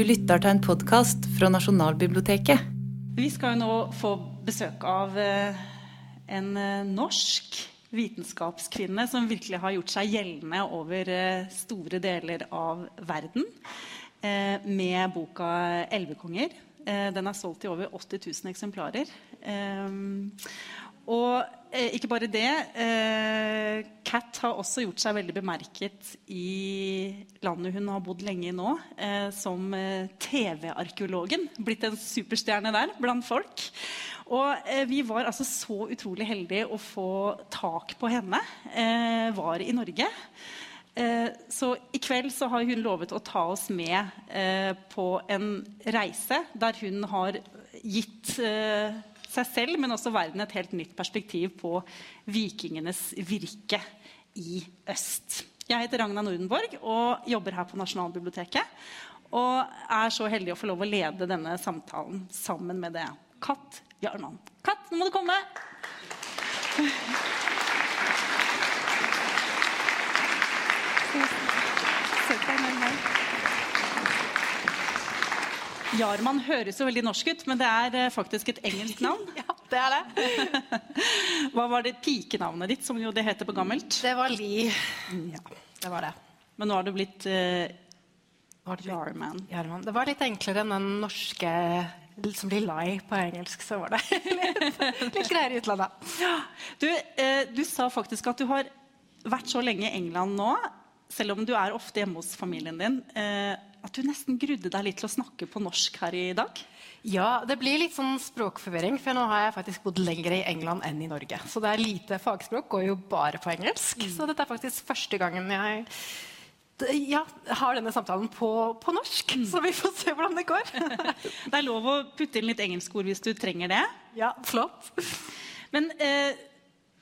Du lytter til en podkast fra Nasjonalbiblioteket. Vi skal jo nå få besøk av eh, en eh, norsk vitenskapskvinne som virkelig har gjort seg gjeldende over eh, store deler av verden med boka 'Elvekonger'. Den er solgt i over 80 000 eksemplarer. Og ikke bare det. Eh, Kat har også gjort seg veldig bemerket i landet hun har bodd lenge i nå, eh, som eh, TV-arkeologen. Blitt en superstjerne der blant folk. Og eh, vi var altså så utrolig heldige å få tak på henne. Eh, var i Norge. Så i kveld så har hun lovet å ta oss med på en reise der hun har gitt seg selv, men også verden et helt nytt perspektiv på vikingenes virke i øst. Jeg heter Ragna Nordenborg og jobber her på Nasjonalbiblioteket. Og er så heldig å få lov å lede denne samtalen sammen med det. Katt Jarman. Katt, nå må du komme! Søk deg nærmere. Jarman høres jo veldig norsk ut, men det er eh, faktisk et engelsk navn. ja, det er det. Hva var det pikenavnet ditt, som jo det heter på gammelt? Det var Li. Ja, det var det. Men nå har du blitt uh, Jarman. Jarman. Det var litt enklere enn den norske som blir Lai på engelsk. Så var det litt, litt greier i utlandet. Du, eh, du sa faktisk at du har vært så lenge i England nå, selv om du er ofte hjemme hos familien din. Uh, at du nesten grudde deg litt til å snakke på norsk her i dag? Ja, det blir litt sånn språkforvirring, for nå har jeg faktisk bodd lenger i England enn i Norge. Så det er lite fagspråk, går jo bare på engelsk. Mm. Så dette er faktisk første gangen jeg ja, har denne samtalen på, på norsk. Mm. Så vi får se hvordan det går. det er lov å putte inn litt engelskord hvis du trenger det. Ja, flott. Men eh,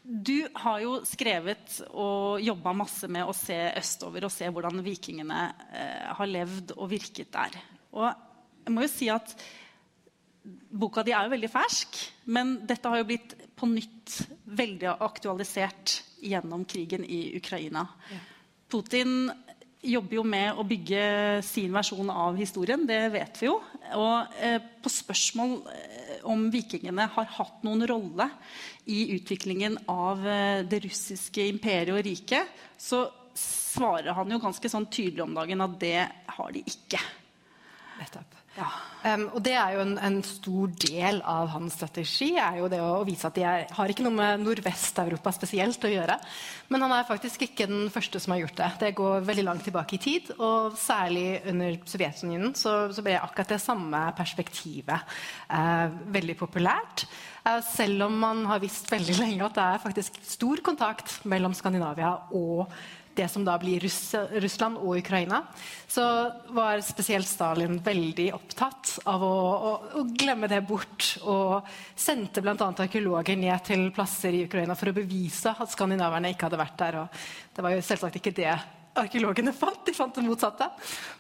du har jo skrevet og jobba masse med å se østover og se hvordan vikingene eh, har levd og virket der. Og jeg må jo si at Boka di er jo veldig fersk, men dette har jo blitt på nytt veldig aktualisert gjennom krigen i Ukraina. Putin jobber jo med å bygge sin versjon av historien. Det vet vi jo. Og eh, på spørsmål eh, om vikingene har hatt noen rolle i utviklingen av eh, det russiske imperiet og riket, så svarer han jo ganske sånn tydelig om dagen at det har de ikke. Nettopp. Ja. Um, og det er jo en, en, stor del av hans strategi. er jo det å, å vise at de er, har ikke noe med Nordvest-Europa spesielt å gjøre. Men han er faktisk ikke den første som har gjort det. Det går veldig langt tilbake i tid. Og særlig under Sovjetunionen så, så ble akkurat det samme perspektivet uh, veldig populært. Uh, selv om man har visst veldig lenge at det er faktisk stor kontakt mellom Skandinavia og det som da blir Russ Russland og Ukraina, så var spesielt Stalin veldig opptatt av å, å, å glemme det bort. Og sendte bl.a. arkeologer ned til plasser i Ukraina for å bevise at skandinaverne ikke hadde vært der. Og det var jo selvsagt ikke det arkeologene fant. De fant det motsatte.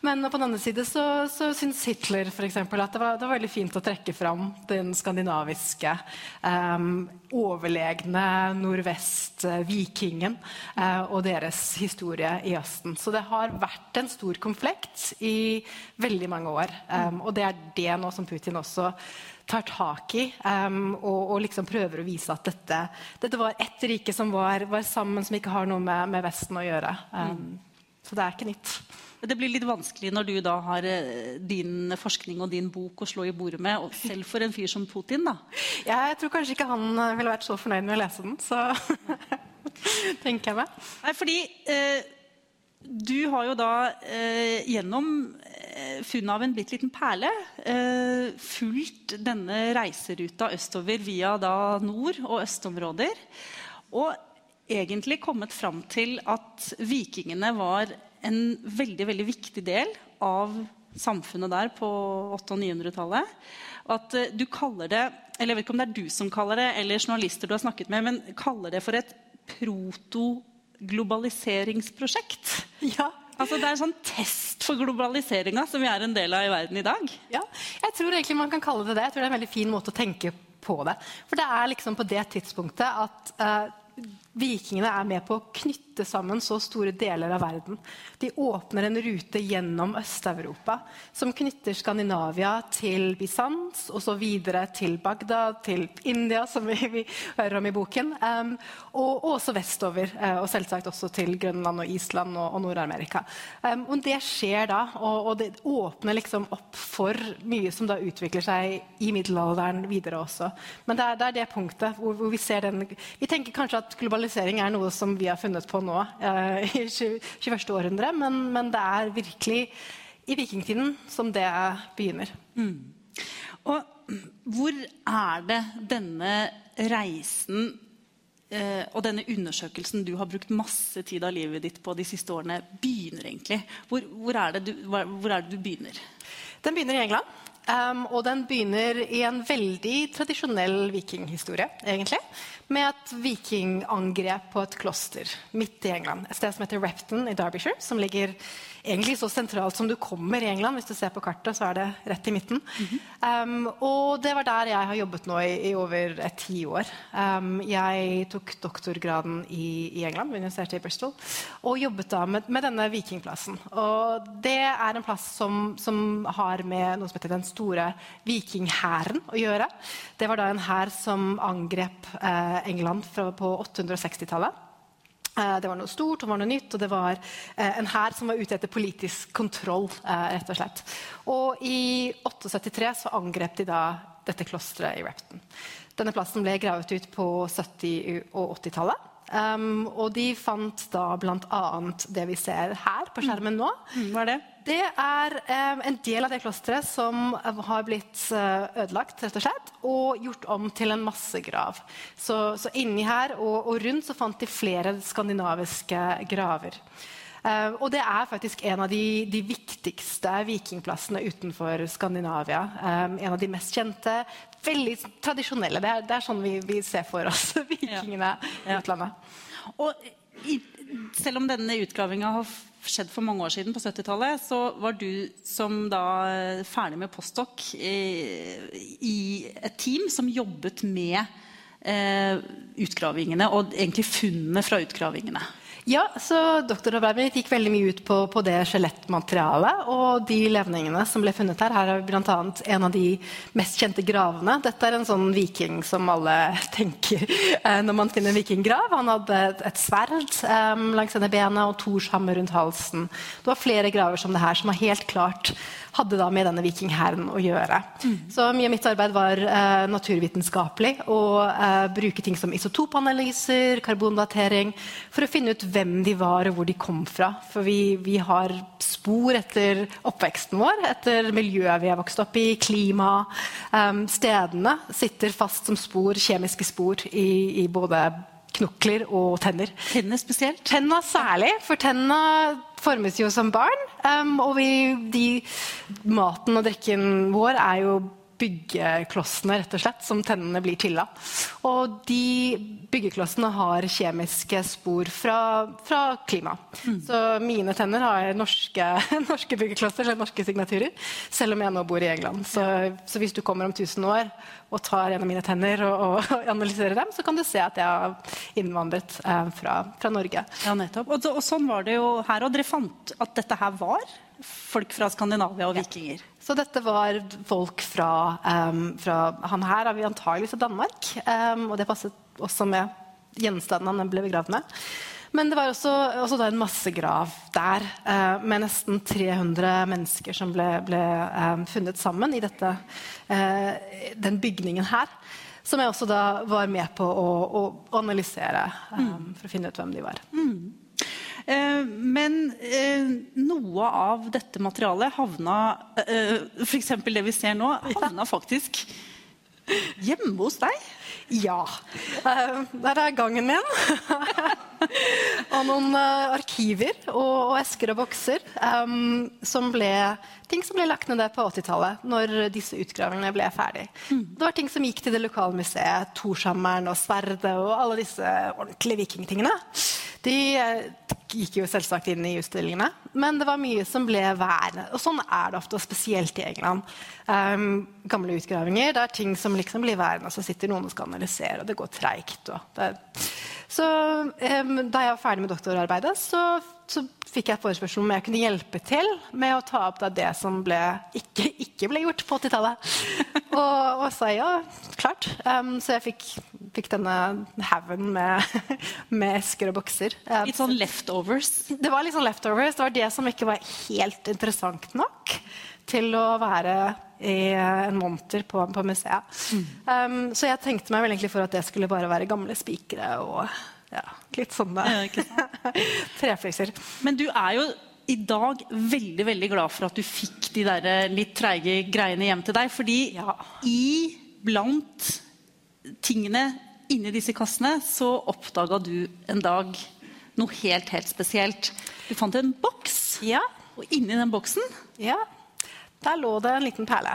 Men på den andre side så, så syns Hitler for eksempel, at det var, det var, veldig fint å trekke fram den skandinaviske, um, overlegne nordvest-vikingen uh, og deres historie i Østen. Så det har vært en stor konflikt i veldig mange år. Um, og det er det nå som Putin også tar tak i um, og, og, liksom prøver å vise at dette, dette var ett rike som var, var, sammen, som ikke har noe med, med Vesten å gjøre. Um, så det er ikke nytt. Det blir litt vanskelig når du da har eh, din forskning og din bok å slå i bordet med, selv for en fyr som Putin, da. Ja, jeg tror kanskje ikke han eh, ville vært så fornøyd med å lese den, så tenker jeg meg. Nei, fordi eh, du har jo da eh, gjennom eh, funnet av en bitte liten perle eh, fulgt denne reiseruta østover via da nord- og østområder. Og egentlig kommet fram til at vikingene var en veldig, veldig viktig del av samfunnet der på 800- og 900-tallet. At eh, du kaller det eller Jeg vet ikke om det er du som kaller det, eller journalister du har snakket med, men kaller det for et proto-globaliseringsprosjekt. Ja. Altså Det er en sånn test for globaliseringa som vi er en del av i verden i dag. Ja, jeg tror egentlig man kan kalle det det. Jeg tror det er en veldig fin måte å tenke på det. For det er liksom på det tidspunktet at uh, vikingene er med på å knytte sammen så store deler av verden. De åpner en rute gjennom Øst-Europa som knytter Skandinavia til Bysants og så videre til Bagdad, til India, som vi, vi hører om i boken, um, og, og, også vestover. Uh, og selvsagt også til Grønland og Island og, og Nord-Amerika. Um, det skjer da, og, og, det åpner liksom opp for mye som da utvikler seg i middelalderen videre også. Men det er, det, er det punktet hvor, hvor vi ser den Vi tenker kanskje at globalisering globalisering er noe som vi har funnet på nå eh, i 21. århundre, men, men, det er virkelig i vikingtiden som det begynner. Mm. Og hvor er det denne reisen eh, og denne undersøkelsen du har brukt masse tid av livet ditt på de siste årene, begynner egentlig? Hvor, hvor, er, det du, hvor er det du begynner? Den begynner i England. Um, og den begynner i en veldig tradisjonell vikinghistorie, egentlig med et vikingangrep på et kloster midt i England. Et sted som heter Repton i Derbyshire, som ligger egentlig så sentralt som du kommer i England. Hvis du ser på kartet, så er det rett i midten. Mm -hmm. um, og det var der jeg har jobbet nå i, i over et tiår. Um, jeg tok doktorgraden i, i England, ved universitetet i Bristol, og jobbet da med, med, denne vikingplassen. Og det er en plass som, som har med noe som heter den store vikinghæren å gjøre. Det var da en hær som angrep eh, England på 860-tallet. Eh, det var noe stort og noe nytt, og det var eh, en hær som var ute etter politisk kontroll. Eh, rett Og slett. Og i 873 så angrep de da dette klosteret i Repton. Denne plassen ble gravet ut på 70- og 80-tallet. Um, og de fant da bl.a. det vi ser her på skjermen nå. Mm. Hva er det? Det er eh, en del av det klosteret som har blitt uh, ødelagt rett og slett, og gjort om til en massegrav. Så, så inni her og, og, rundt så fant de flere skandinaviske graver. Eh, og det er faktisk en av de, de viktigste vikingplassene utenfor Skandinavia. Eh, en av de mest kjente, veldig tradisjonelle. Det er, det er sånn vi, vi, ser for oss vikingene i ja. utlandet. Og i, selv om denne utgravinga har skjedd for mange år siden, på 70-tallet, så var du som da ferdig med postdoc i, i et team som jobbet med eh, utgravingene og egentlig funnene fra utgravingene. Ja, så Doktorarbeidet mitt gikk veldig mye ut på, på det skjelettmaterialet og de levningene som ble funnet her. Her er bl.a. en av de mest kjente gravene. Dette er en sånn viking som alle tenker eh, når man finner en vikinggrav. Han hadde et, et sverd um, langs denne benet og torshammer rundt halsen. Det var flere graver som det her som var helt klart hadde da med denne vikinghæren å gjøre. Mm. Så mye av mitt arbeid var eh, naturvitenskapelig. Å eh, bruke ting som isotopanalyser, karbondatering, for å finne ut hvem de var og hvor de kom fra. For vi, vi har spor etter oppveksten vår, etter miljøet vi har vokst opp i, klima. Um, stedene sitter fast som spor, kjemiske spor, i, i både knokler og tenner. Tennene spesielt? Tenna særlig, for tenna formes jo som barn. Um, og vi, de, maten og drikken vår er jo byggeklossene rett og slett, som tennene blir til av. Og de byggeklossene har kjemiske spor fra, fra klima. Mm. Så mine tenner har norske, norske byggeklosser, norske signaturer, selv om jeg nå bor i England. Så, så hvis du kommer om 1000 år og tar en av mine tenner og, og, og, analyserer dem, så kan du se at jeg har innvandret eh, fra, fra, Norge. Ja, nettopp. Og, og, sånn var det jo her, og dere fant at dette her var folk fra Skandinavia og vikinger? Ja. Så dette var folk fra, um, fra Han her er vi antagelig fra Danmark, um, og det passet også med gjenstanden han ble begravd med. Men det var også, også en massegrav der uh, med nesten 300 mennesker som ble, ble um, funnet sammen i dette, uh, den bygningen her. Som jeg også da var med på å, å analysere um, for å finne ut hvem de var. Mm. Eh, men eh, noe av dette materialet havna eh, F.eks. det vi ser nå, havna faktisk hjemme hos deg. Ja. Der er gangen min. og noen arkiver og, esker og bokser som ble ting som ble lagt ned på 80-tallet, når disse utgravingene ble ferdig. Mm. Det var ting som gikk til det lokale museet, Torshammeren og sverdet og alle disse ordentlige vikingtingene. De eh, gikk jo selvsagt inn i utstillingene, men det var mye som ble værende. Og sånn er det ofte, og spesielt i England. Um, gamle utgravinger det er ting som liksom blir værende, og så sitter noen og skal analysere, og det går treigt. Så um, da jeg var ferdig med doktorarbeidet, så, så fikk jeg forespørsel om jeg kunne hjelpe til med å ta opp det som ble, ikke, ikke, ble gjort på 80-tallet. og, og sa ja, klart. Um, så jeg fikk, fikk denne haugen med, med, esker og bokser. Um, litt sånn leftovers? Det var litt sånn leftovers. Det var det som ikke var helt interessant nok til å være i en monter på, på museet. Mm. Um, så jeg tenkte meg vel egentlig for at det skulle bare være gamle spikere og ja, litt sånne trefliser. Men du er jo i dag veldig veldig glad for at du fikk de der eh, litt treige greiene hjem til deg. Fordi ja. i blant tingene inni disse kassene så oppdaga du en dag noe helt, helt spesielt. Du fant en boks. Ja. Og inni den boksen ja. Der lå det en liten perle.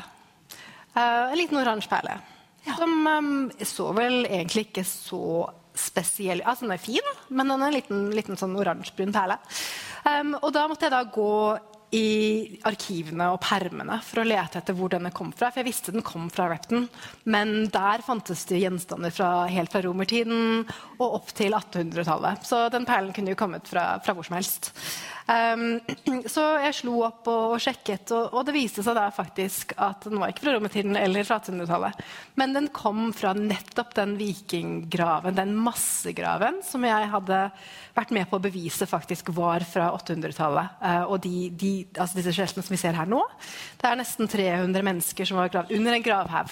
Uh, en liten oransje perle. Ja. Som um, så vel egentlig ikke så spesiell Altså, den er fin, men den er en liten, liten sånn oransjebrun perle. Um, og da måtte jeg da gå i arkivene og permene for å lete etter hvor denne kom fra. For jeg visste den kom fra Repton, men der fantes det gjenstander fra, helt fra romertiden og opp til 1800-tallet. Så den perlen kunne jo kommet fra, fra hvor som helst. Um, så jeg slo opp og, og sjekket, og, og, det viste seg da faktisk at den var ikke fra romertiden eller fra 1800-tallet. Men den kom fra nettopp den vikinggraven, den massegraven, som jeg hadde vært med på å bevise faktisk var fra 800-tallet. Uh, eh, og de, de, altså disse skjeltene som vi ser her nå, det er nesten 300 mennesker som var gravd under en gravhaug.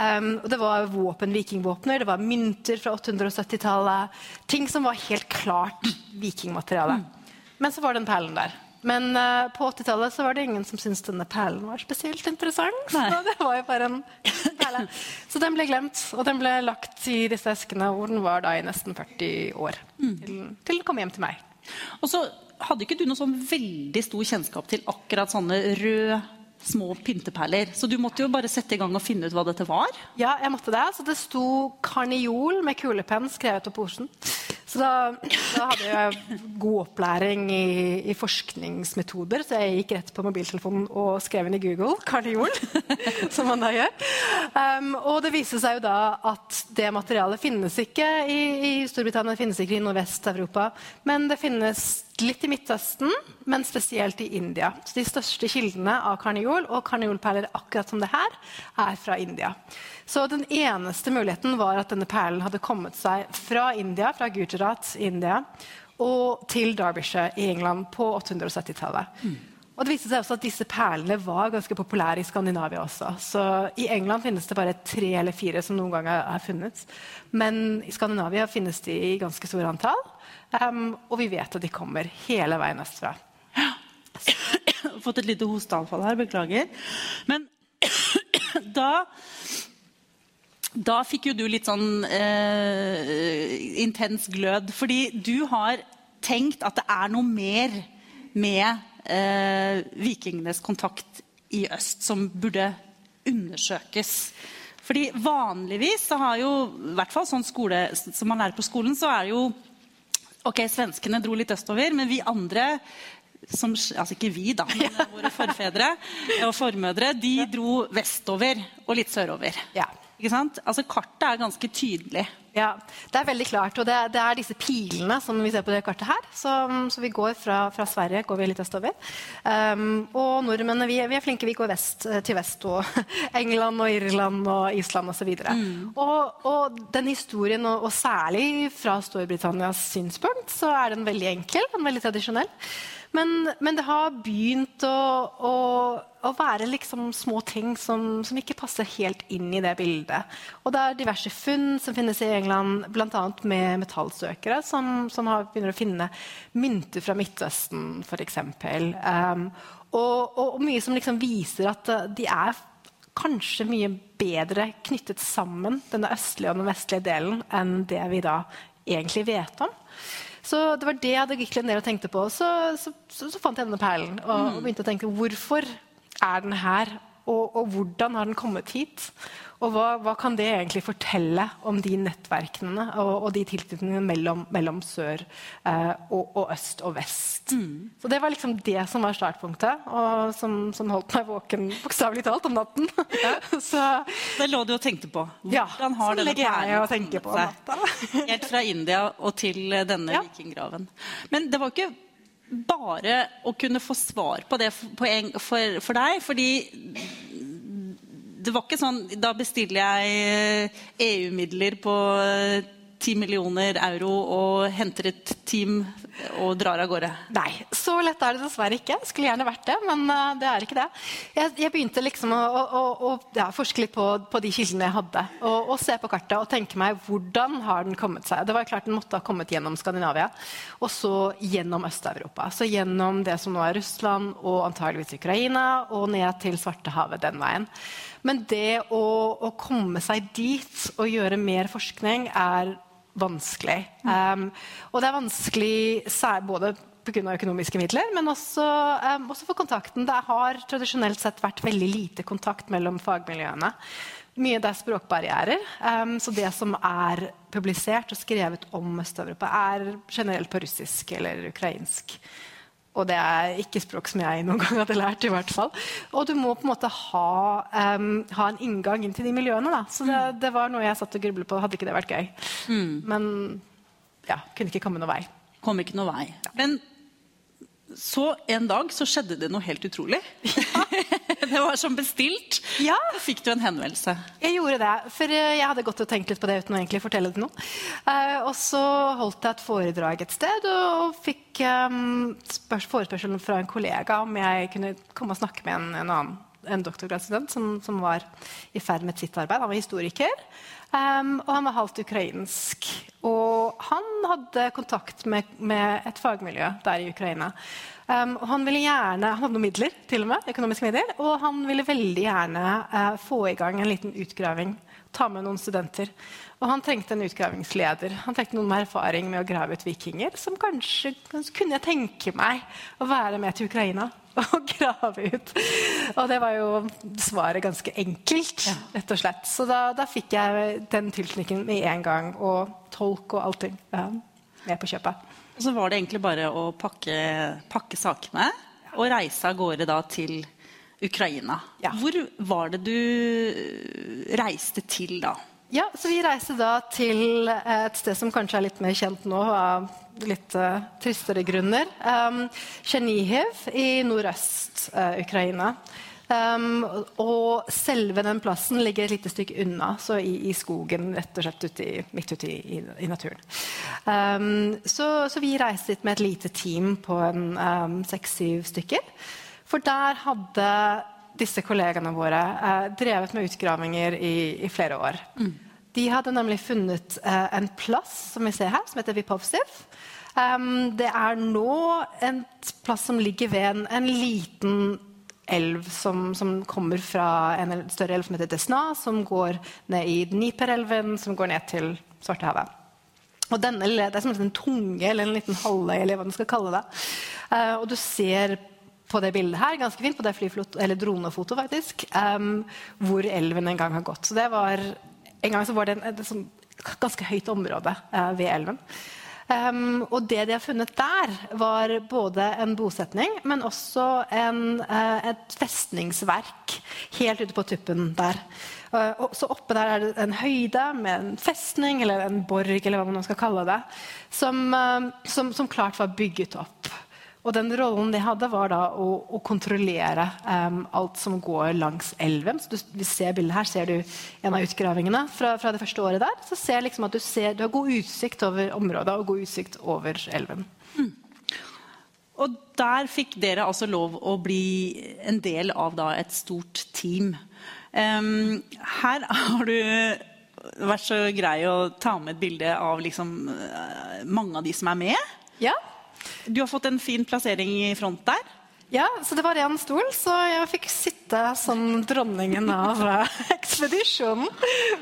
Um, det var våpen, vikingvåpner, det var mynter fra 870-tallet. Ting som var helt klart vikingmateriale. Mm. Men så var den perlen der. Men uh, på 80-tallet var det ingen som syntes denne perlen var spesielt interessant. Så det var jo bare en perle. Så den ble glemt, og den ble lagt i disse eskene hvor den var da i nesten 40 år. Mm. Til, til den kom hjem til meg. Og så hadde ikke du noe sånn veldig stor kjennskap til akkurat sånne røde små pynteperler. Så du måtte jo bare sette i gang og finne ut hva dette var? Ja, jeg måtte det. Så det sto karniol med kulepenn skrevet på posen. Så da, da, hadde jeg god opplæring i, i, forskningsmetoder, så jeg gikk rett på mobiltelefonen og skrev inn i Google kardiol, som man da gjør. Um, og det viste seg jo da at det materialet finnes ikke i, i Storbritannia, det finnes ikke i Nordvest-Europa, men det finnes litt i Midtøsten, men spesielt i India. Så de største kildene av karniol og karniolperler akkurat som det her, er fra India. Så den eneste muligheten var at denne perlen hadde kommet seg fra India, fra Gujarat, India, og til Derbyshire i England på 870-tallet. Mm. Og det viste seg også at disse perlene var ganske populære i Skandinavia også. Så I England finnes det bare tre eller fire som noen gang er funnet. Men i Skandinavia finnes de i ganske store antall. Um, og vi vet at de kommer hele veien østfra. Fått et lite hosteanfall her. Beklager. Men da da fikk jo du litt sånn eh, intens glød. Fordi du har tenkt at det er noe mer med eh, vikingenes kontakt i øst som burde undersøkes. Fordi vanligvis så har jo, i hvert fall sånn skole som man lærer på skolen, så er det jo Ok, svenskene dro litt østover, men vi andre som, altså ikke vi, da, men våre forfedre og formødre, de dro vestover og litt sørover. Ja. Ikke sant? Altså Kartet er ganske tydelig. Ja, Det er veldig klart. Og det, det er disse pilene som vi ser på det kartet her. Så, så vi går fra, fra, Sverige går vi litt østover. Um, og nordmennene vi, vi, er flinke. Vi går vest eh, til vest. Og England og Irland og Island osv. Og, mm. og, og den historien, og, og særlig fra Storbritannias synspunkt, så er den veldig enkel og veldig tradisjonell. Men, men, det har begynt å, å, å være liksom små ting som, som, ikke passer helt inn i det bildet. Og det er diverse funn som finnes i England, bl.a. med metallsøkere, som, som har, begynner å finne mynter fra Midtøsten, f.eks. Um, og, og, mye som liksom viser at uh, de er kanskje mye bedre knyttet sammen, denne østlige og den vestlige delen, enn det vi da egentlig vet om. Så det var det jeg hadde gikk ned og tenkte på. Så, så, så, så fant jeg denne perlen og, mm. og, begynte å tenke hvorfor er den her? Og, og hvordan har den kommet hit? Og hva, hva, kan det egentlig fortelle om de nettverkene og, og de tilknytningene mellom, mellom sør eh, og, og, øst og vest? Så det var liksom det som var startpunktet, og som, som holdt meg våken bokstavelig talt om natten. så Det lå du og tenkte på. Ja, Hvordan har ja, denne på kommet seg? Helt fra India og til denne Ja. vikinggraven. Men det var ikke bare å kunne få svar på det for, for, for deg, fordi det var ikke sånn Da bestiller jeg EU-midler på 10 millioner euro og henter et team og drar av gårde. Nei, så lett er det dessverre ikke. Skulle gjerne vært det, men eh, det er ikke det. Jeg, jeg begynte liksom å, å, å, ja, forske litt på, på de kildene jeg hadde, og, og se på kartet og tenke meg hvordan har den kommet seg. Det var klart Den måtte ha kommet gjennom Skandinavia, og så gjennom Øst-Europa. Så gjennom det som nå er Russland og antageligvis Ukraina, og ned til Svartehavet den veien. Men det å, å komme seg dit og gjøre mer forskning er vanskelig. Um, og det er vanskelig både pga. økonomiske midler, men også, um, også for kontakten. Det har tradisjonelt sett vært veldig lite kontakt mellom fagmiljøene. Mye det er språkbarrierer. Um, så det som er publisert og skrevet om Øst-Europa, er generelt på russisk eller ukrainsk. Og det er ikke språk som jeg noen gang hadde lært. i hvert fall. Og du må på en måte ha, um, ha en inngang inn til de miljøene. Da. Så det, det var noe jeg satt og grublet på. Hadde ikke det vært gøy. Men ja, kunne ikke komme noen vei. Kom ikke noe vei. Men så en dag så skjedde det noe helt utrolig. det var som bestilt. Ja. Da fikk du en henvendelse. Jeg gjorde det, for eh, jeg hadde gått og tenkt litt på det uten å egentlig fortelle det til noen. Eh, og så holdt jeg et foredrag et sted og fikk um, forespørsel fra en kollega om jeg kunne komme og snakke med en, en annen en doktorgradsstudent som, som var i ferd med sitt arbeid. Han var historiker, um, og han var halvt ukrainsk. Og han hadde kontakt med, med et fagmiljø der i Ukraina. Um, han gjerne, han hadde noen midler, til og med, økonomiske midler, og han ville veldig gjerne uh, få i gang en liten utgraving. Ta med noen studenter. Og han trengte en utgravingsleder. Han trengte noen med erfaring med å grave ut vikinger. Som kanskje, kanskje kunne jeg tenke meg å være med til Ukraina og grave ut. Og det var jo svaret ganske enkelt, rett og slett. Så da, da fikk jeg den tilknytningen med en gang. Og tolk og allting ja, med på kjøpet. Og så var det egentlig bare å pakke, pakke sakene og reise av gårde da til Ukraina. Ja. Hvor var det du reiste til da? Ja, så Vi reiste da til et sted som kanskje er litt mer kjent nå av litt uh, tristere grunner. Um, Tsjernihiv i nordøst-Ukraina. Um, og selve den plassen ligger et lite stykke unna, så i, i skogen, rett og slett ute i, midt ute i, i, naturen. Um, så, så vi reiste dit med et lite team på en um, seks-syv stykker. For der hadde disse kollegene våre eh, drevet med utgravinger i, i flere år. De hadde nemlig funnet eh, en plass som vi ser her, som heter Vipovsiv. Um, det er nå en plass som ligger ved en, en liten elv som, som, kommer fra en større elv som heter Desna, som går ned i Dniperelven, som går ned til Svartehavet. Og denne, Det er som en tunge eller en liten halvøy, eller hva man skal kalle det. Uh, og du ser på det bildet her, ganske fint, på det flyflot, eller dronefoto faktisk, um, hvor elven en gang har gått. Så det var, En gang så var det en, et sånn ganske høyt område uh, ved elven. Um, og det de har funnet der, var både en bosetning, men også en, uh, et festningsverk helt ute på tuppen der. Uh, og så oppe der er det en høyde med en festning eller en borg, eller hva man skal kalle det, som, som, som klart var bygget opp. Og den rollen de hadde, var da å, å kontrollere um, alt som går langs elven. Så du, vi ser bildet her, ser du en av utgravingene fra, fra det første året der. Så ser liksom at du, ser, du har god utsikt over området og god utsikt over elven. Og der fikk dere altså lov å bli en del av da, et stort team. Um, her har du vært så grei å ta med et bilde av liksom, eh, mange av de som er med. Ja. Du har fått en fin plassering i front der. ja, så det var én stol, så jeg fikk sitte som dronningen av eh, ekspedisjonen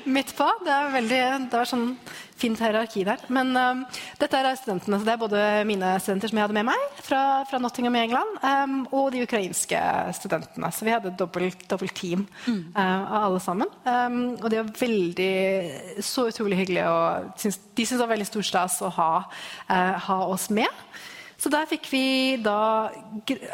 midt på. Det, er veldig, det var sånn fint hierarki der. Men um, dette er studentene, så det er både mine studenter som jeg hadde med meg fra, fra Nottingham i England, um, og de ukrainske studentene. Så vi hadde dobbelt, dobbelt team uh, av alle sammen. Um, og det var veldig så utrolig hyggelig. Og syns, de syntes det var veldig stor stas å ha, uh, ha oss med. Så der fikk vi da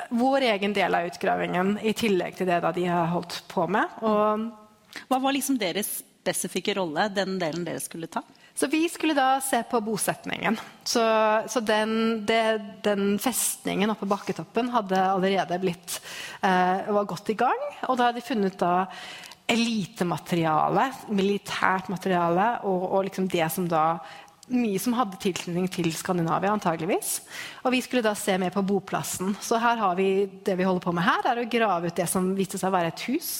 vår egen del av utgravingen, i tillegg til det de har holdt på med. Og Hva var liksom deres spesifikke rolle, den delen dere skulle ta? Så vi skulle da se på bosetningen. Så, så den, det, den, festningen oppe på bakketoppen hadde allerede blitt eh, var godt i gang. Og da hadde de funnet da elitemateriale, militært materiale, og, og liksom det som da mye som hadde tilknytning til Skandinavia, antageligvis. Og vi skulle da se mer på boplassen. Så her har vi det vi holder på med her, er å grave ut det som viste seg å være et hus,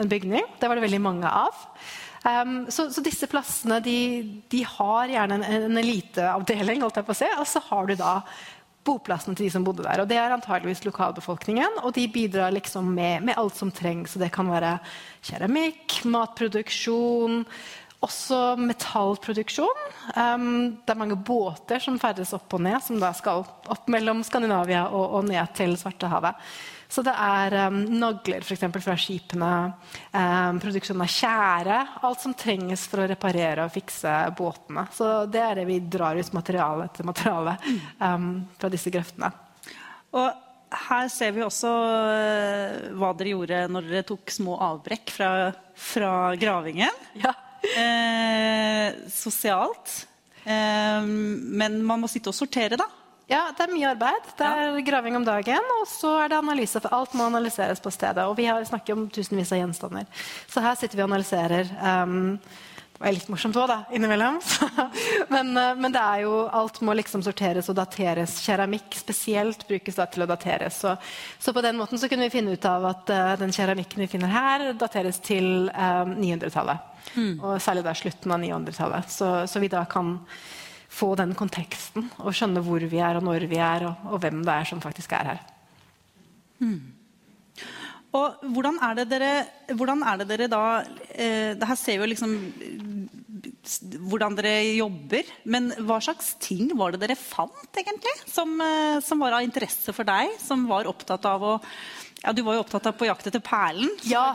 en bygning. Det var det veldig mange av. Um, så, så, disse plassene de, de har gjerne en, en eliteavdeling, holdt jeg på å si, og så har du da boplassen til de som bodde der. Og det er antageligvis lokalbefolkningen, og de bidrar liksom med, med alt som trengs. Så det kan være keramikk, matproduksjon, også metallproduksjon. Um, det er mange båter som ferdes opp og ned, som da skal opp mellom Skandinavia og, og ned til Svartehavet. Så det er um, nagler f.eks. fra skipene, um, produksjon av tjære. Alt som trenges for å reparere og fikse båtene. Så det er det vi drar ut materiale etter materiale um, fra disse grøftene. Og her ser vi også uh, hva dere gjorde når dere tok små avbrekk fra, fra gravingen. Ja. Eh, sosialt. Eh, men man må sitte og sortere, da. Ja, det er mye arbeid. Det er graving om dagen, og så er det analyse. for Alt må analyseres på stedet. Og vi har snakket om tusenvis av gjenstander. Så her sitter vi og analyserer. Um, det var litt morsomt òg, da, innimellom. men, uh, men, det er jo, alt må liksom sorteres og dateres. Keramikk spesielt brukes da til å dateres. Så, så på den måten så kunne vi finne ut av at uh, den keramikken vi finner her, dateres til uh, 900-tallet. Mm. Og særlig da slutten av 900-tallet. Så, så vi da kan få den konteksten og skjønne hvor vi er, og når vi er, og, og hvem det er som faktisk er her. Mm. Og hvordan er det dere, er det dere da eh, det Her ser vi jo liksom hvordan dere jobber. Men hva slags ting var det dere fant, egentlig? Som, eh, som var av interesse for deg? Som var opptatt av å ja, Du var jo opptatt av på jakt etter perlen, ja.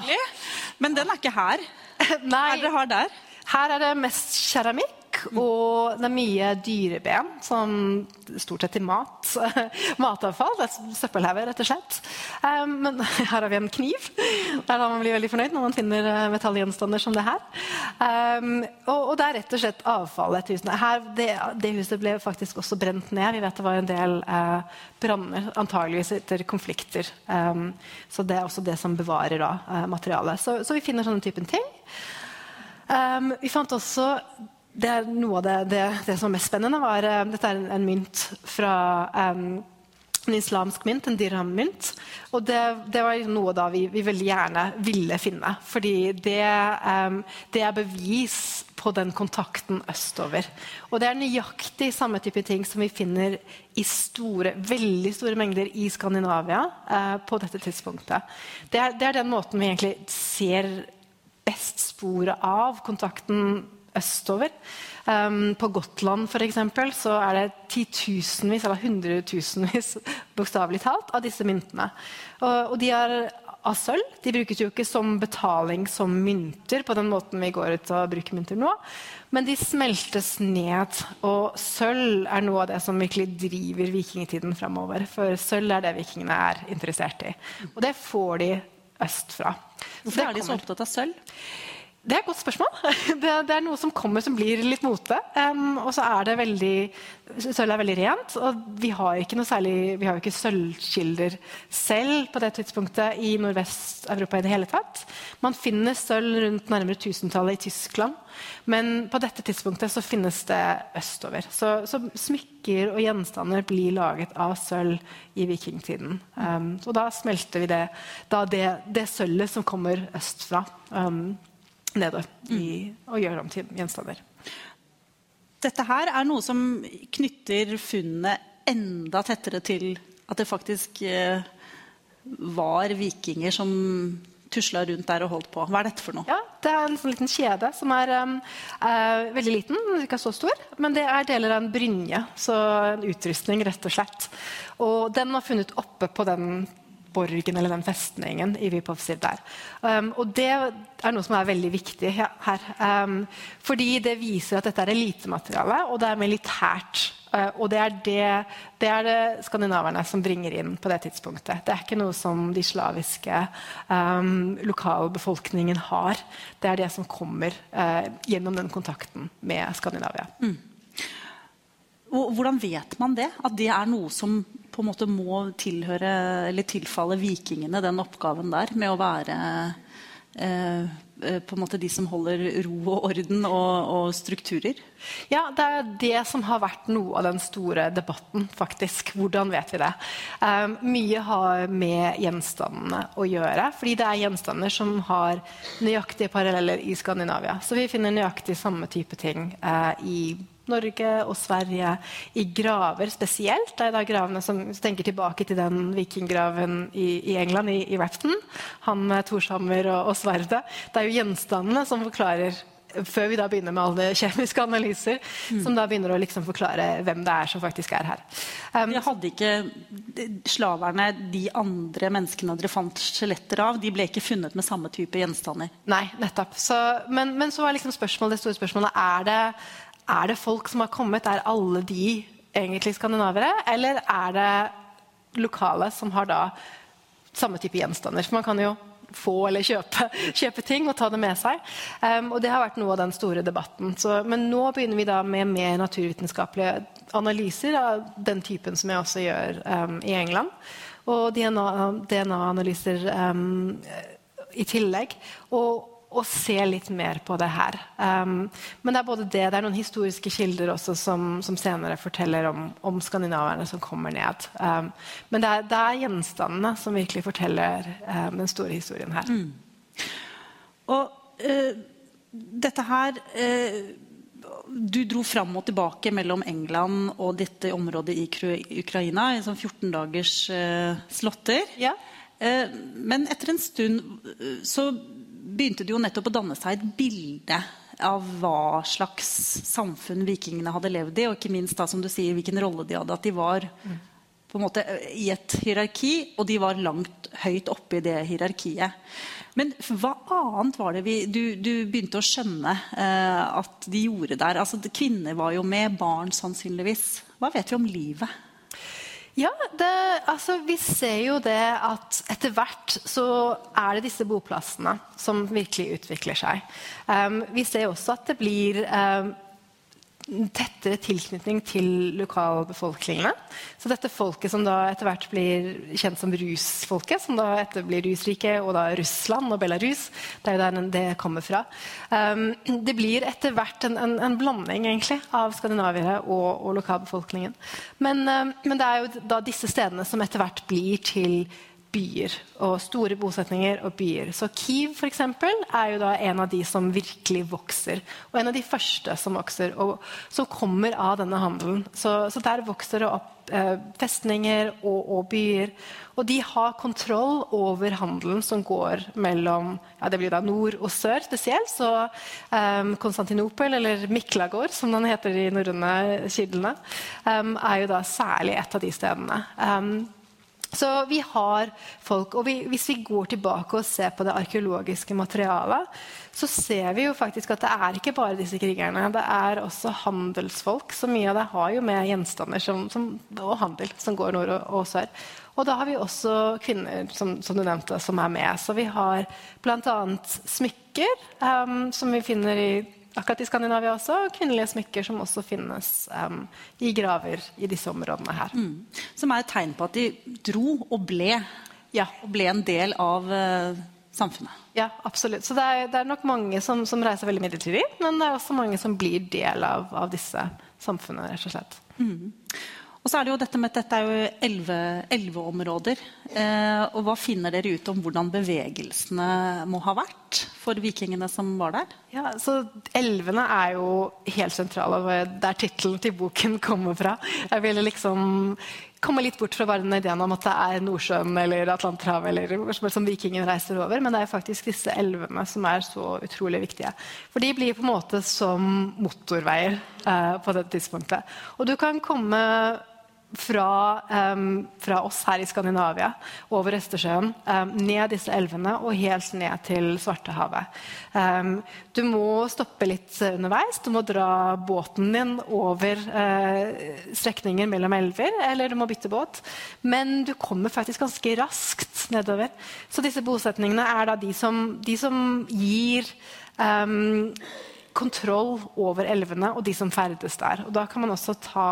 men den er ikke her. Nei. Hva er dere har der? Her er det mest keramikk. Og det er mye dyreben, som stort sett til mat. Matavfall. Det er søppelhauger, rett og slett. Um, men her har vi en kniv. Det er da man blir veldig fornøyd når man finner uh, metallgjenstander som det her. Um, og, det er rett og slett avfallet til husene. Her, det, det, huset ble faktisk også brent ned. Vi vet det var en del uh, branner, antageligvis etter konflikter. Um, så det er også det som bevarer da, uh, materialet. Så, så, vi finner sånne typen ting. Um, vi fant også det er noe av det, det, det, som var mest spennende, var uh, Dette er en, en mynt fra um, en islamsk mynt, en dirham-mynt. Og det, det, var noe da vi, vi, veldig gjerne ville finne. Fordi det, um, det, er bevis på den kontakten østover. Og det er nøyaktig samme type ting som vi finner i store, veldig store mengder i Skandinavia uh, på dette tidspunktet. Det er, det er den måten vi egentlig ser best sporet av kontakten østover. Um, på Gotland for eksempel, så er det titusenvis, eller hundretusenvis bokstavelig talt, av disse myntene. Og, og, de er av sølv. De brukes jo ikke som betaling som mynter, på den måten vi går ut og bruker mynter nå. Men de smeltes ned. Og sølv er noe av det som virkelig driver vikingtiden framover. For sølv er det vikingene er interessert i. Og det får de østfra. Hvorfor er de så opptatt av sølv? Det er et godt spørsmål. Det, det, er noe som kommer som blir litt mote. Um, og så er det veldig Sølv er veldig rent. Og vi har ikke noe særlig, vi har jo ikke sølvkilder selv på det tidspunktet i Nordvest-Europa i det hele tatt. Man finner sølv rundt nærmere tusentallet i Tyskland. Men på dette tidspunktet så finnes det østover. Så, så smykker og gjenstander blir laget av sølv i vikingtiden. Um, og da smelter vi det, da det, det sølvet som kommer østfra. Um, nedover i, og gjøre om til gjenstander. Dette her er noe som knytter funnet enda tettere til at det faktisk eh, var vikinger som tusla rundt der og holdt på. Hva er dette for noe? Ja, Det er en sånn liten kjede som er um, uh, veldig liten, ikke så stor. Men det er deler av en brynje, så en utrustning, rett og slett. Og den var funnet oppe på den borgen eller den festningen i Vipovsiv der. Um, og det er noe som er veldig viktig her. Um, fordi det viser at dette er elitemateriale, og det er militært Uh, og det er det, det er det, skandinaverne som bringer inn på det tidspunktet. Det er ikke noe som de slaviske um, lokalbefolkningen har. Det er det som kommer uh, gjennom den kontakten med Skandinavia. Mm. Hvordan vet man det? At det er noe som på en måte må tilhøre eller tilfalle vikingene, den oppgaven der med å være eh, eh, på en måte de som holder ro og orden og, og, strukturer? Ja, det er det som har vært noe av den store debatten, faktisk. Hvordan vet vi det? Um, mye har med gjenstandene å gjøre, fordi det er gjenstander som har nøyaktige paralleller i Skandinavia. Så vi finner nøyaktig samme type ting uh, i Norge og Sverige i graver spesielt. Det er da gravene som tenker tilbake til den vikinggraven i, i England, i, i Rapton. Han med Torshammer og, og sverdet. Det er jo gjenstandene som forklarer før vi da begynner med alle kjemiske analyser, mm. som da begynner å liksom forklare hvem det er som faktisk er her. Um, hadde ikke slaverne de andre menneskene dere fant skjeletter av, de ble ikke funnet med samme type gjenstander? Nei, nettopp. Så, men, men, så var liksom spørsmålet, det store spørsmålet er det er det folk som har kommet? Er alle de egentlig skandinavere? Eller er det lokale som har da samme type gjenstander? For man kan jo få eller kjøpe, kjøpe ting og ta det med seg. Um, og det har vært noe av den store debatten. Så, men nå begynner vi da med mer naturvitenskapelige analyser av den typen som jeg også gjør um, i England. Og DNA-analyser DNA um, i tillegg. Og og se litt mer på det her. Um, men det er både det, det er noen historiske kilder også som, som senere forteller om, om, skandinaverne som kommer ned. Um, men det er, det er, gjenstandene som virkelig forteller um, den store historien her. Mm. Og uh, dette her uh, Du dro fram og tilbake mellom England og dette området i Ukraina i sånn 14 dagers uh, slåtter. Ja. men etter en stund så begynte det jo nettopp å danne seg et bilde av hva slags samfunn vikingene hadde levd i, og ikke minst da, som du sier, hvilken rolle de hadde. At de var på en måte i et hierarki, og de var langt høyt oppe i det hierarkiet. Men hva annet var det vi, du, du begynte å skjønne eh, at de gjorde der? Altså, kvinner var jo med, barn sannsynligvis. Hva vet vi om livet? Ja, det, altså, vi ser jo det at etter hvert så er det disse boplassene som virkelig utvikler seg. Um, vi ser også at det blir um, tettere tilknytning til lokalbefolkningene. Så dette folket som da etter hvert blir kjent som rusfolket, som da etter blir rusrike, og da Russland og Belarus, det er jo der det kommer fra. Um, det blir etter hvert en, en, en, blanding egentlig av skandinaviere og, og lokalbefolkningen. Men, um, men det er jo da disse stedene som etter hvert blir til byer. Og store bosetninger og byer. Så Kiev for eksempel, er jo da en av de som virkelig vokser. Og en av de første som vokser, og som kommer av denne handelen. Så, så der vokser det opp eh, festninger og, og, byer. Og de har kontroll over handelen som går mellom ja, det blir da nord og sør spesielt. Så eh, Konstantinopel, eller Miklagård, som den heter i norrøne kildene, eh, er jo da særlig et av de stedene. Um, så vi har folk, og vi, Hvis vi går tilbake og ser på det arkeologiske materialet, så ser vi jo faktisk at det er ikke bare disse krigerne. Det er også handelsfolk. Så mye av det har jo med gjenstander som, som, og handel som går nord og, og sør. Og da har vi også kvinner som, som, du nevnte, som er med. Så vi har bl.a. smykker, um, som vi finner i akkurat i Skandinavia også, kvinnelige smykker som også finnes um, i graver i disse områdene her. Mm. Som er et tegn på at de dro og ble, ja. og ble en del av uh, samfunnet. Ja, absolutt. Så det er, det er nok mange som, som, reiser veldig midlertidig, men det er også mange som blir del av, av disse samfunnene, rett og slett. Mm. Og så er det jo dette med at dette er jo elveområder. Eh, og hva finner dere ut om hvordan bevegelsene må ha vært for vikingene som var der? Ja, så Elvene er jo helt sentrale. Der tittelen til boken kommer fra. Jeg ville liksom komme litt bort fra bare den ideen om at det er Nordsjøen eller Atlanterhavet eller som vikingen reiser over, men det er faktisk disse elvene som er så utrolig viktige. For de blir på en måte som motorveier eh, på det tidspunktet. Og du kan komme fra, um, fra, oss her i Skandinavia over Østersjøen, um, ned disse elvene og helt ned til Svartehavet. Um, du må stoppe litt underveis. Du må dra båten din over uh, strekninger mellom elver, eller du må bytte båt. Men du kommer faktisk ganske raskt nedover. Så disse bosetningene er da de som, de som gir kontroll over elvene og de som ferdes der. Og da kan man også ta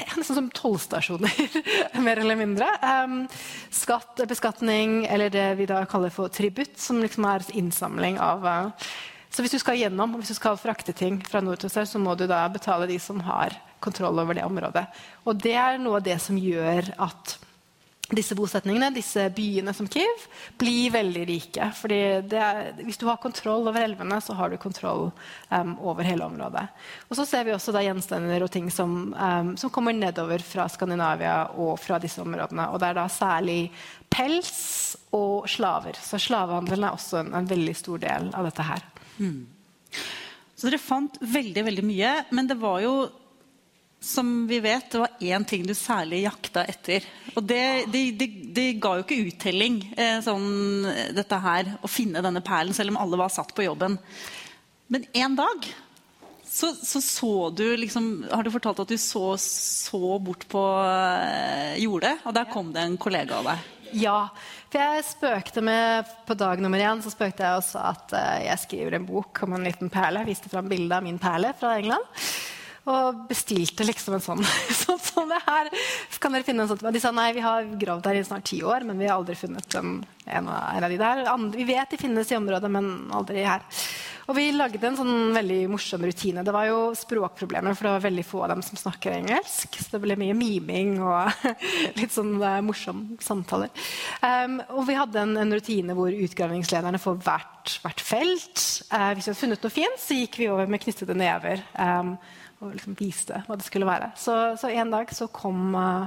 er nesten som tollstasjoner, mer eller mindre. Um, skatt, beskatning, eller det vi da kaller for tributt, som liksom er innsamling av uh, Så hvis du skal gjennom, hvis du skal frakte ting fra nord til sør, så må du da betale de som har kontroll over det området. Og det er noe av det som gjør at disse bosetningene, disse byene som Kiev, blir veldig rike. Fordi hvis du har kontroll over elvene, så har du kontroll um, over hele området. Og så ser vi også gjenstander og ting som, um, som, kommer nedover fra Skandinavia og fra disse områdene. Og det er da særlig pels og slaver. Så slavehandelen er også en, en veldig stor del av dette her. Mm. Så dere fant veldig, veldig mye, men det var jo som vi vet, det var én ting du særlig jakta etter. Og det, det, det, det ga jo ikke uttelling, eh, sånn, dette her, å finne denne perlen, selv om alle var satt på jobben. Men en dag så, så, så du liksom Har du fortalt at du så, så bort på eh, jordet, og der kom det en kollega av deg? Ja. For jeg spøkte med På dag nummer én så spøkte jeg også at uh, jeg skriver en bok om en liten perle. Jeg viste fram bilde av min perle fra England. Og bestilte liksom en sånn sånn som det her. Kan dere finne en sånn? De sa nei, vi har gravd der i snart ti år, men vi har aldri funnet en, en, av, de der. vi vet de finnes i området, men aldri her. Og vi lagde en sånn veldig morsom rutine. Det var jo språkproblemer, for det var veldig få av dem som snakker engelsk. Så det ble mye miming og litt sånn uh, morsomme samtaler. Um, og vi hadde en, en, rutine hvor utgravingslederne for hvert, hvert felt uh, Hvis vi hadde funnet noe fint, så gikk vi over med knyttede never. Um, og liksom viste hva det skulle være. Så, så en dag så kom uh,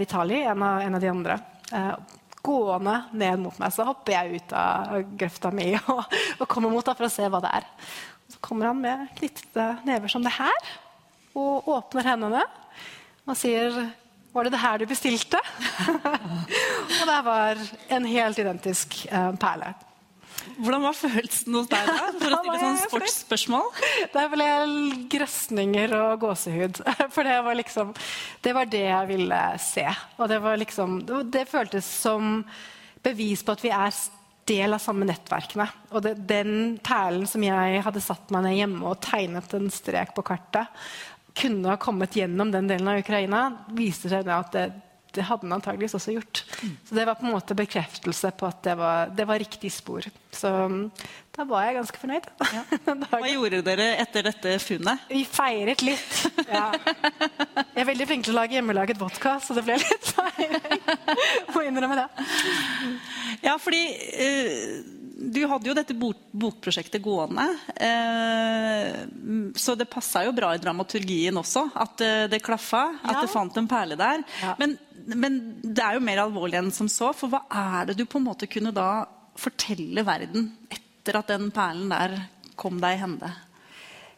Vitali, en av, en av, de andre, uh, gående ned mot meg. Så hopper jeg ut av grøfta mi og, og kommer mot ham for å se hva det er. Så kommer han med knyttede never som det her og åpner hendene og sier var det det her du bestilte? og det var en helt identisk uh, perle. Hvordan var følelsen hos deg da? For å stille sånn sportsspørsmål? Der ble jeg grøsninger og gåsehud. For det var liksom Det var det jeg ville se. Og det var liksom Det føltes som bevis på at vi er del av samme nettverkene. Og det, den perlen som jeg hadde satt meg ned hjemme og tegnet en strek på kartet, kunne ha kommet gjennom den delen av Ukraina, viste seg at det, det hadde den antageligvis også gjort. Så det var på en måte bekreftelse på at det var, det var riktig spor. Så um, da var jeg ganske fornøyd. Ja. Hva gjorde dere etter dette funnet? Vi feiret litt. Ja. Jeg er veldig flink til å lage hjemmelaget vodka, så det ble litt feiring. Må innrømme det. Ja, fordi uh, du hadde jo dette bokprosjektet gående. Eh, så det passa jo bra i dramaturgien også, at eh, det klaffa. At ja. det fant en perle der. Ja. Men, men, det er jo mer alvorlig enn som så. For hva er det du på en måte kunne da fortelle verden etter at den perlen der kom deg i hende?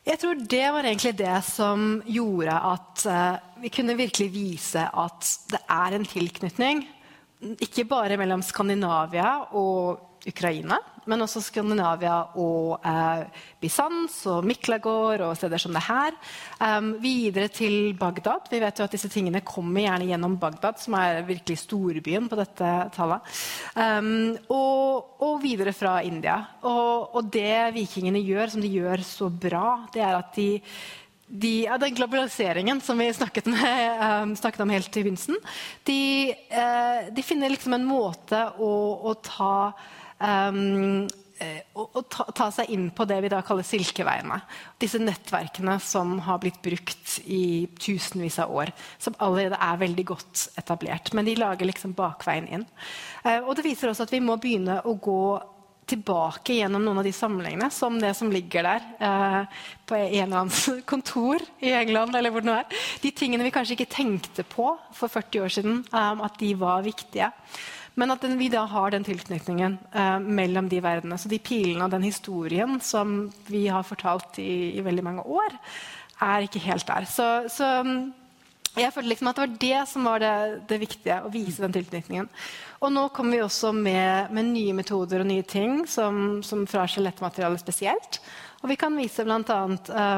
Jeg tror det var egentlig det som gjorde at uh, vi kunne virkelig vise at det er en tilknytning. Ikke bare mellom Skandinavia og Ukraina, men også Skandinavia og eh, Bysants og Miklagård og steder som det her. Um, videre til Bagdad. Vi vet jo at disse tingene kommer gjerne gjennom Bagdad, som er virkelig storbyen på dette tallet. Um, og, og, videre fra India. Og, og det vikingene gjør, som de gjør så bra, det er at de de, ja, den globaliseringen som vi snakket, med, um, snakket om helt i begynnelsen, de, uh, de finner liksom en måte å, å ta um, å, ta, ta, seg inn på det vi da kaller silkeveiene. Disse nettverkene som har blitt brukt i tusenvis av år. Som allerede er veldig godt etablert. Men de lager liksom bakveien inn. Uh, og det viser også at vi må begynne å gå tilbake gjennom noen av de samlingene, som det som ligger der eh, på en eller annen kontor i England. eller hvor det nå er. De tingene vi kanskje ikke tenkte på for 40 år siden, eh, at de var viktige. Men at den, vi da har den tilknytningen eh, mellom de verdenene. Så de pilene og den historien som vi har fortalt i, i veldig mange år, er ikke helt der. Så, så Jeg følte liksom at det var det som var det, det viktige, å vise den tilknytningen. Og nå kommer vi også med, med nye metoder og nye ting, som, som fra skjelettmaterialet spesielt. Og vi kan vise bl.a.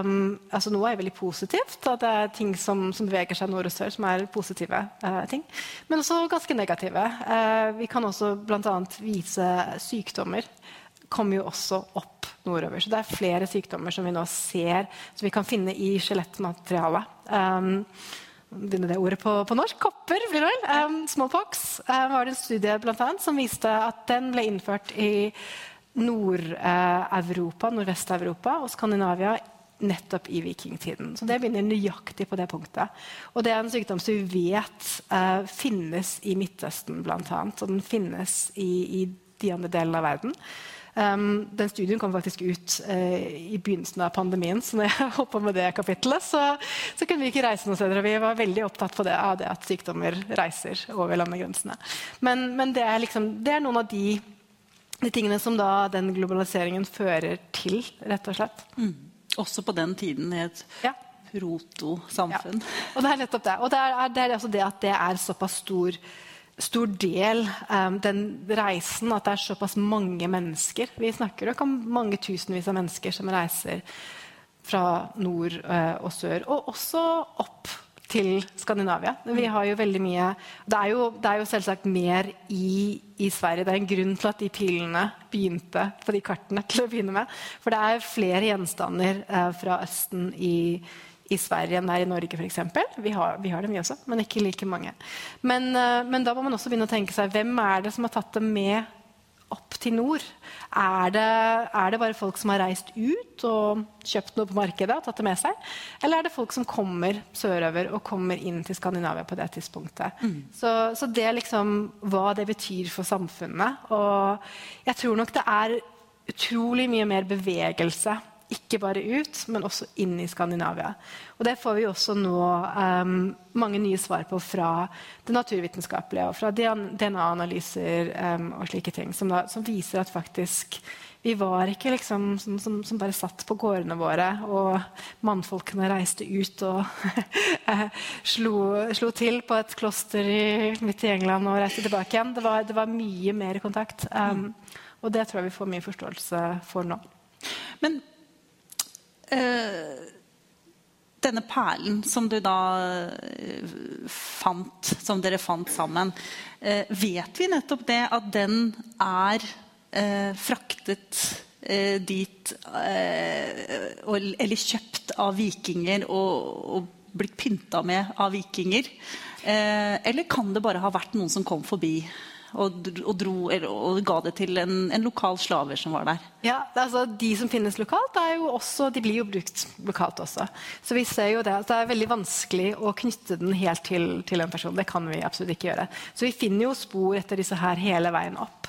um, altså Noe er veldig positivt, at det er ting som, som beveger seg nord og sør, som er positive uh, ting. Men også ganske negative. Uh, vi kan også bl.a. vise sykdommer kommer jo også opp nordover. Så det er flere sykdommer som vi nå ser, som vi kan finne i skjelettmaterialet. Um, begynner det ordet på, på, norsk. Kopper, blir det vel. Um, smallpox um, var det en studie blant annet, som viste at den ble innført i Nord-Europa, Nordvest-Europa og Skandinavia nettopp i vikingtiden. Så det begynner nøyaktig på det punktet. Og det er en sykdom som vi vet uh, finnes i Midtøsten, bl.a. Og den finnes i, i de andre delene av verden. Um, den studien kom faktisk ut uh, i begynnelsen av pandemien, så når jeg hoppa med det kapittelet, så, så, kunne vi ikke reise noe steder. Vi var veldig opptatt det, av det at sykdommer reiser over landegrensene. Men, men det, er liksom, det, er noen av de, de, tingene som da den globaliseringen fører til, rett og slett. Mm. Også på den tiden i et ja. proto-samfunn. Ja. Og det er nettopp det. Og det er, det er også det at det er såpass stor stor del um, den reisen at det er såpass mange mennesker. Vi snakker om mange tusenvis av mennesker som reiser fra nord uh, og sør, og også opp til Skandinavia. Vi har jo veldig mye Det er jo, det er jo selvsagt mer i, i, Sverige. Det er en grunn til at de pilene begynte på de kartene til å begynne med. For det er flere gjenstander eh, fra Østen i i Sverige enn det er i Norge, f.eks. Vi, vi har dem, vi også, men ikke like mange. Men, eh, men, da må man også begynne å tenke seg hvem er det som har tatt dem med opp til nord? Er det, er det bare folk som har reist ut og kjøpt noe på markedet og tatt det med seg? Eller er det folk som kommer sørover og kommer inn til Skandinavia på det tidspunktet? Mm. Så, så, det er liksom hva det betyr for samfunnet. Og jeg tror nok det er utrolig mye mer bevegelse ikke bare ut, men også inn i Skandinavia. Og det får vi også nå um, mange nye svar på fra det naturvitenskapelige og fra DNA-analyser um, og slike ting, som, da, som, viser at faktisk vi var ikke liksom som, som, som, bare satt på gårdene våre, og mannfolkene reiste ut og slo, slo, til på et kloster i, midt i England og reiste tilbake igjen. Det var, det var mye mer kontakt. Um, og det tror jeg vi får mye forståelse for nå. Men denne perlen som du da eh, fant, som dere fant sammen, eh, vet vi nettopp det at den er fraktet dit Eller kjøpt av vikinger og blitt pynta med av vikinger? eller kan det bare ha vært noen som kom forbi? Og, dro, og ga det til en, en, lokal slaver som var der. Ja, altså De som finnes lokalt, også, de blir jo brukt lokalt også. Så vi ser jo det at det er veldig vanskelig å knytte den helt til, til en person. Det kan vi absolutt ikke gjøre. Så vi finner jo spor etter disse her hele veien opp.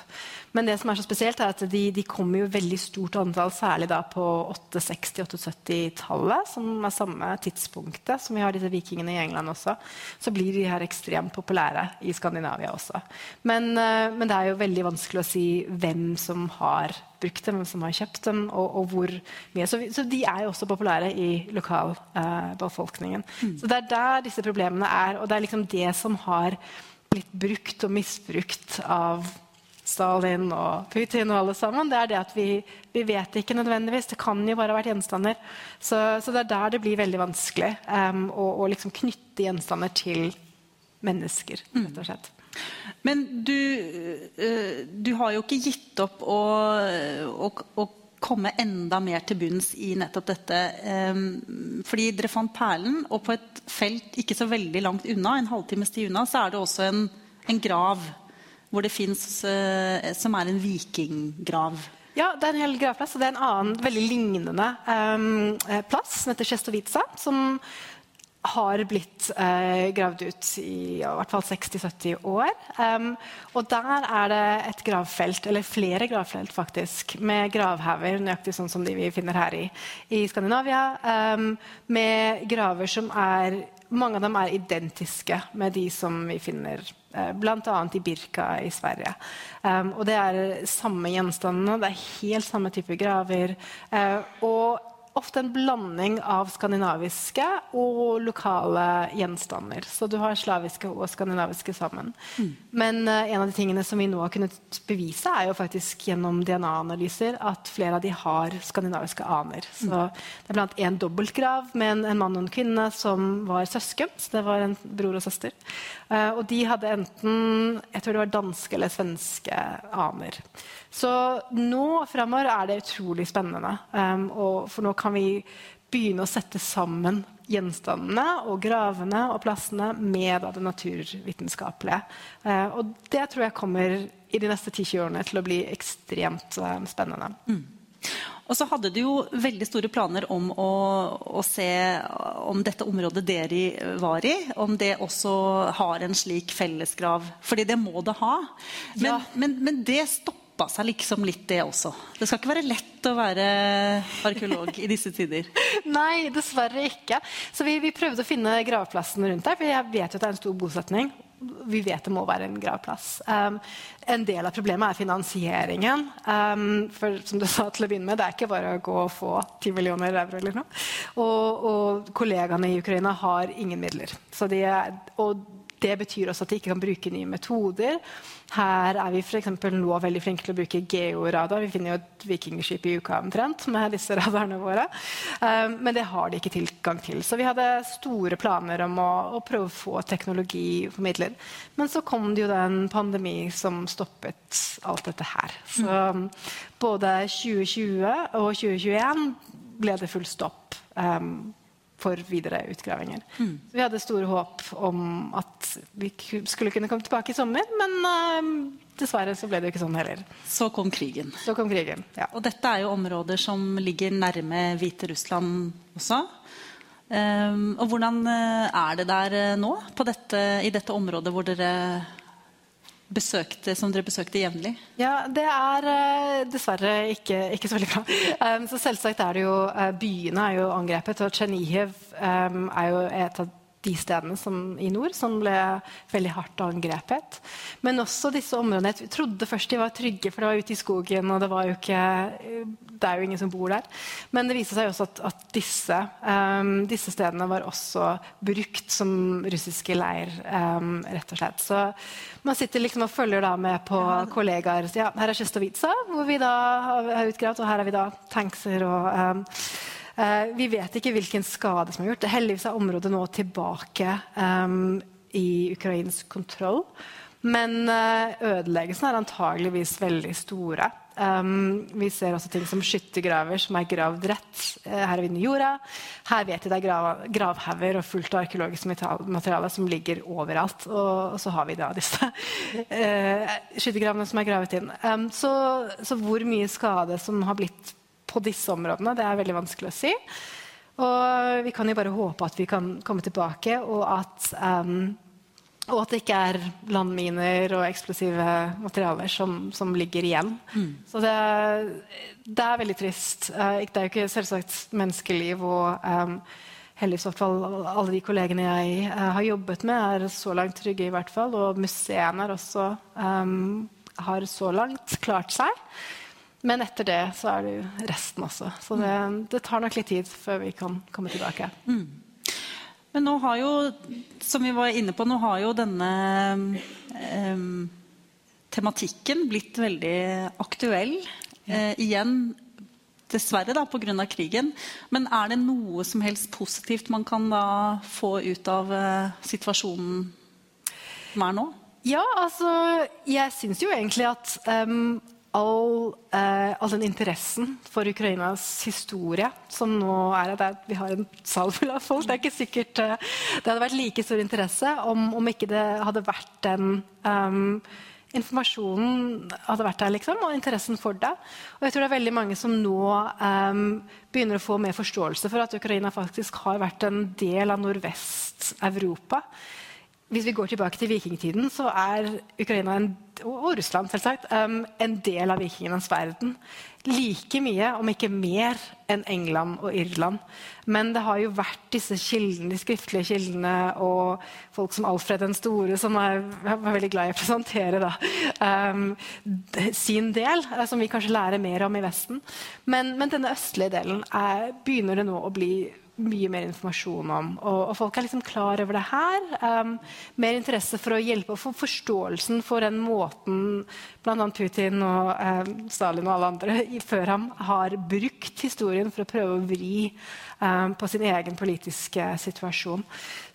Men det som er så spesielt er at de, de kommer i veldig stort antall, særlig da på 860-870-tallet, som er samme tidspunktet som vi har disse vikingene i England også. Så blir de her ekstremt populære i Skandinavia også. Men, uh, men det er jo veldig vanskelig å si hvem som har brukt dem, hvem som har kjøpt dem, og, og hvor mye. Så, så, de er jo også populære i lokalbefolkningen. Eh, mm. Så det er der disse problemene er, og det er liksom det som har blitt brukt og misbrukt av Stalin og Putin og alle sammen, det er det at vi, vi vet ikke nødvendigvis. Det kan jo bare ha vært gjenstander. Så, så det er der det blir veldig vanskelig um, å, å liksom knytte gjenstander til mennesker. Mm. rett og slett. Men du, uh, du har jo ikke gitt opp å, å, å komme enda mer til bunns i nettopp dette. Um, fordi dere fant perlen, og på et felt ikke så veldig langt unna, en halvtimes tid unna, så er det også en, en grav hvor det fins eh, Som er en vikinggrav. Ja, det er en hel gravplass. Og det er en annen veldig lignende um, plass som heter Sjestovica. Som har blitt uh, gravd ut i, i hvert fall 60-70 år. Um, og der er det et gravfelt, eller flere gravfelt faktisk, med gravhauger, nøyaktig sånn som de vi finner her i, i Skandinavia. Um, med graver som er mange av dem er identiske med de som vi finner eh, bl.a. i Birka i Sverige. Um, og det er samme gjenstandene, det er helt samme type graver. Uh, og ofte en blanding av skandinaviske og lokale gjenstander. Så du har slaviske og skandinaviske sammen. Mm. Men uh, en av de tingene som vi nå har kunnet bevise, er jo faktisk gjennom DNA-analyser at flere av de har skandinaviske aner. Så mm. det er blant en dobbeltgrav med en, en, mann og en kvinne som var søsken. Så det var en bror og søster. Uh, og de hadde enten jeg tror det var danske eller svenske aner. Så nå fremover er det utrolig spennende. Um, for nå kan vi begynne å sette sammen gjenstandene og gravene og plassene med det naturvitenskapelige. Uh, og det tror jeg kommer i de neste 10-20 årene til å bli ekstremt uh, spennende. Mm. Og så hadde du jo veldig store planer om å, å, se om dette området dere var i, om det også har en slik fellesgrav. Fordi det må det ha. Men, ja. men, men det stoppa seg liksom litt, det også. Det skal ikke være lett å være arkeolog i disse tider. Nei, dessverre ikke. Så vi, vi prøvde å finne gravplassen rundt der, for jeg vet jo at det er en stor bosetning vi vet det må være en gravplass. Um, en del av problemet er finansieringen. Um, for som du sa til å begynne med, det er ikke bare å gå og få 10 millioner euro. eller noe. Og, og kollegaene i Ukraina har ingen midler. De er, og det betyr også at de ikke kan bruke nye metoder. Her er vi for nå veldig flinke til å bruke georadar. Vi finner jo et vikingskip i uka omtrent med disse radarene våre. Um, men det har de ikke tilgang til. Så vi hadde store planer om å, å prøve å få teknologi formidler. Men så kom det jo en pandemi som stoppet alt dette her. Så um, både 2020 og 2021 ble det full stopp. Um, for videre utgravinger. Mm. vi hadde store håp om at vi skulle kunne komme tilbake i sommer, men uh, dessverre så ble det ikke sånn heller. Så kom krigen. Så kom krigen, ja. Og dette er jo områder som ligger nærme Hviterussland også. Um, og hvordan eh, er det der eh, nå, dette, i dette området hvor dere besøkte, som dere besøkte jevnlig? Ja, det er uh, dessverre ikke, ikke, så veldig bra. Um, så selvsagt er det jo uh, Byene er jo angrepet, og Tsjernihiv um, er jo et av de stedene som, i nord som ble veldig hardt angrepet. Men også disse områdene Jeg trodde først de var trygge, for det var ute i skogen. og det, var jo ikke, det er jo ingen som bor der. Men det viste seg også at, at disse, um, disse, stedene var også brukt som russiske leir, um, rett og slett. Så man sitter liksom og følger da med på kollegaer. Ja, her er Sjestovica, hvor vi da har utgravd, og her har vi da tankser og um, vi vet ikke hvilken skade som er gjort. Heldigvis er området nå tilbake um, i ukrainsk kontroll. Men uh, ødeleggelsene er antageligvis veldig store. Um, vi ser også ting som skyttergraver som er gravd rett uh, her er vi i jorda. Her vet vi det er grav, gravhauger og fullt av arkeologisk materiale som ligger overalt. Og, og så har vi da disse uh, skyttergravene som er gravet inn. Um, så, så hvor mye skade som har blitt på disse områdene. Det er veldig vanskelig å si. Og vi kan jo bare håpe at vi kan komme tilbake, og at, um, og at det ikke er landminer og eksplosive materialer som, som ligger igjen. Mm. Så det, det, er veldig trist. Uh, det er jo ikke selvsagt menneskeliv. og um, heldigvis hvert fall alle de kollegene jeg uh, har jobbet med, er så langt trygge. i hvert fall, Og museene også um, har så langt klart seg. Men etter det så er det jo resten også. Så det, det, tar nok litt tid før vi kan komme tilbake. Mm. Men nå har jo, som vi var inne på, nå har jo denne eh, tematikken blitt veldig aktuell. Eh, igjen dessverre da, pga. krigen. Men er det noe som helst positivt man kan da få ut av eh, situasjonen som er nå? Ja, altså Jeg syns jo egentlig at um, all, eh, all, den interessen for Ukrainas historie som nå er at vi har en sal full av folk. Det er ikke sikkert eh, det hadde vært like stor interesse om, om ikke det hadde vært den um, informasjonen hadde vært der, liksom, og interessen for det. Og jeg tror det er veldig mange som nå um, begynner å få mer forståelse for at Ukraina faktisk har vært en del av Nordvest-Europa hvis vi går tilbake til vikingtiden, så er Ukraina en, og Russland selvsagt, en del av vikingenes verden. Like mye, om ikke mer, enn England og Irland. Men det har jo vært disse kildene, de skriftlige kildene og folk som Alfred den store, som er, er veldig glad i å presentere da, um, sin del, eh, som vi kanskje lærer mer om i Vesten. Men, men denne østlige delen er, begynner det nå å bli mye mer informasjon om. Og, og folk er liksom klar over det her. Um, mer interesse for å hjelpe og få forståelsen for den måten bl.a. Putin og um, Stalin og alle andre før ham har brukt historien for å prøve å vri um, på sin egen politiske situasjon.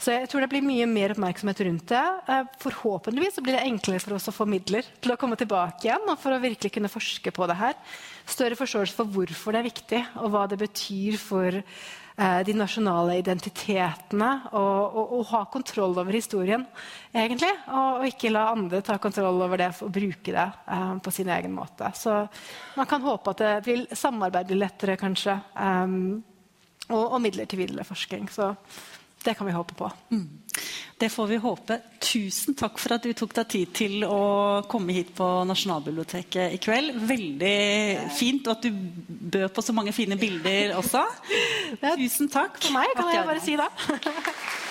Så jeg tror det blir mye mer oppmerksomhet rundt det. Uh, forhåpentligvis blir det enklere for oss å få midler til å komme tilbake igjen og for å virkelig kunne forske på det her. Større forståelse for hvorfor det er viktig, og hva det betyr for de nasjonale identitetene og, og, og, ha kontroll over historien, egentlig. Og, og, ikke la andre ta kontroll over det og bruke det um, på sin egen måte. Så man kan håpe at det vil samarbeid blir lettere, kanskje. Um, og, midler til videre forskning. Så det kan vi håpe på. Mm. Det får vi håpe. Tusen takk for at du tok deg tid til å komme hit på Nasjonalbiblioteket i kveld. Veldig fint, og at du bød på så mange fine bilder også. Tusen takk. For meg kan jeg bare si det.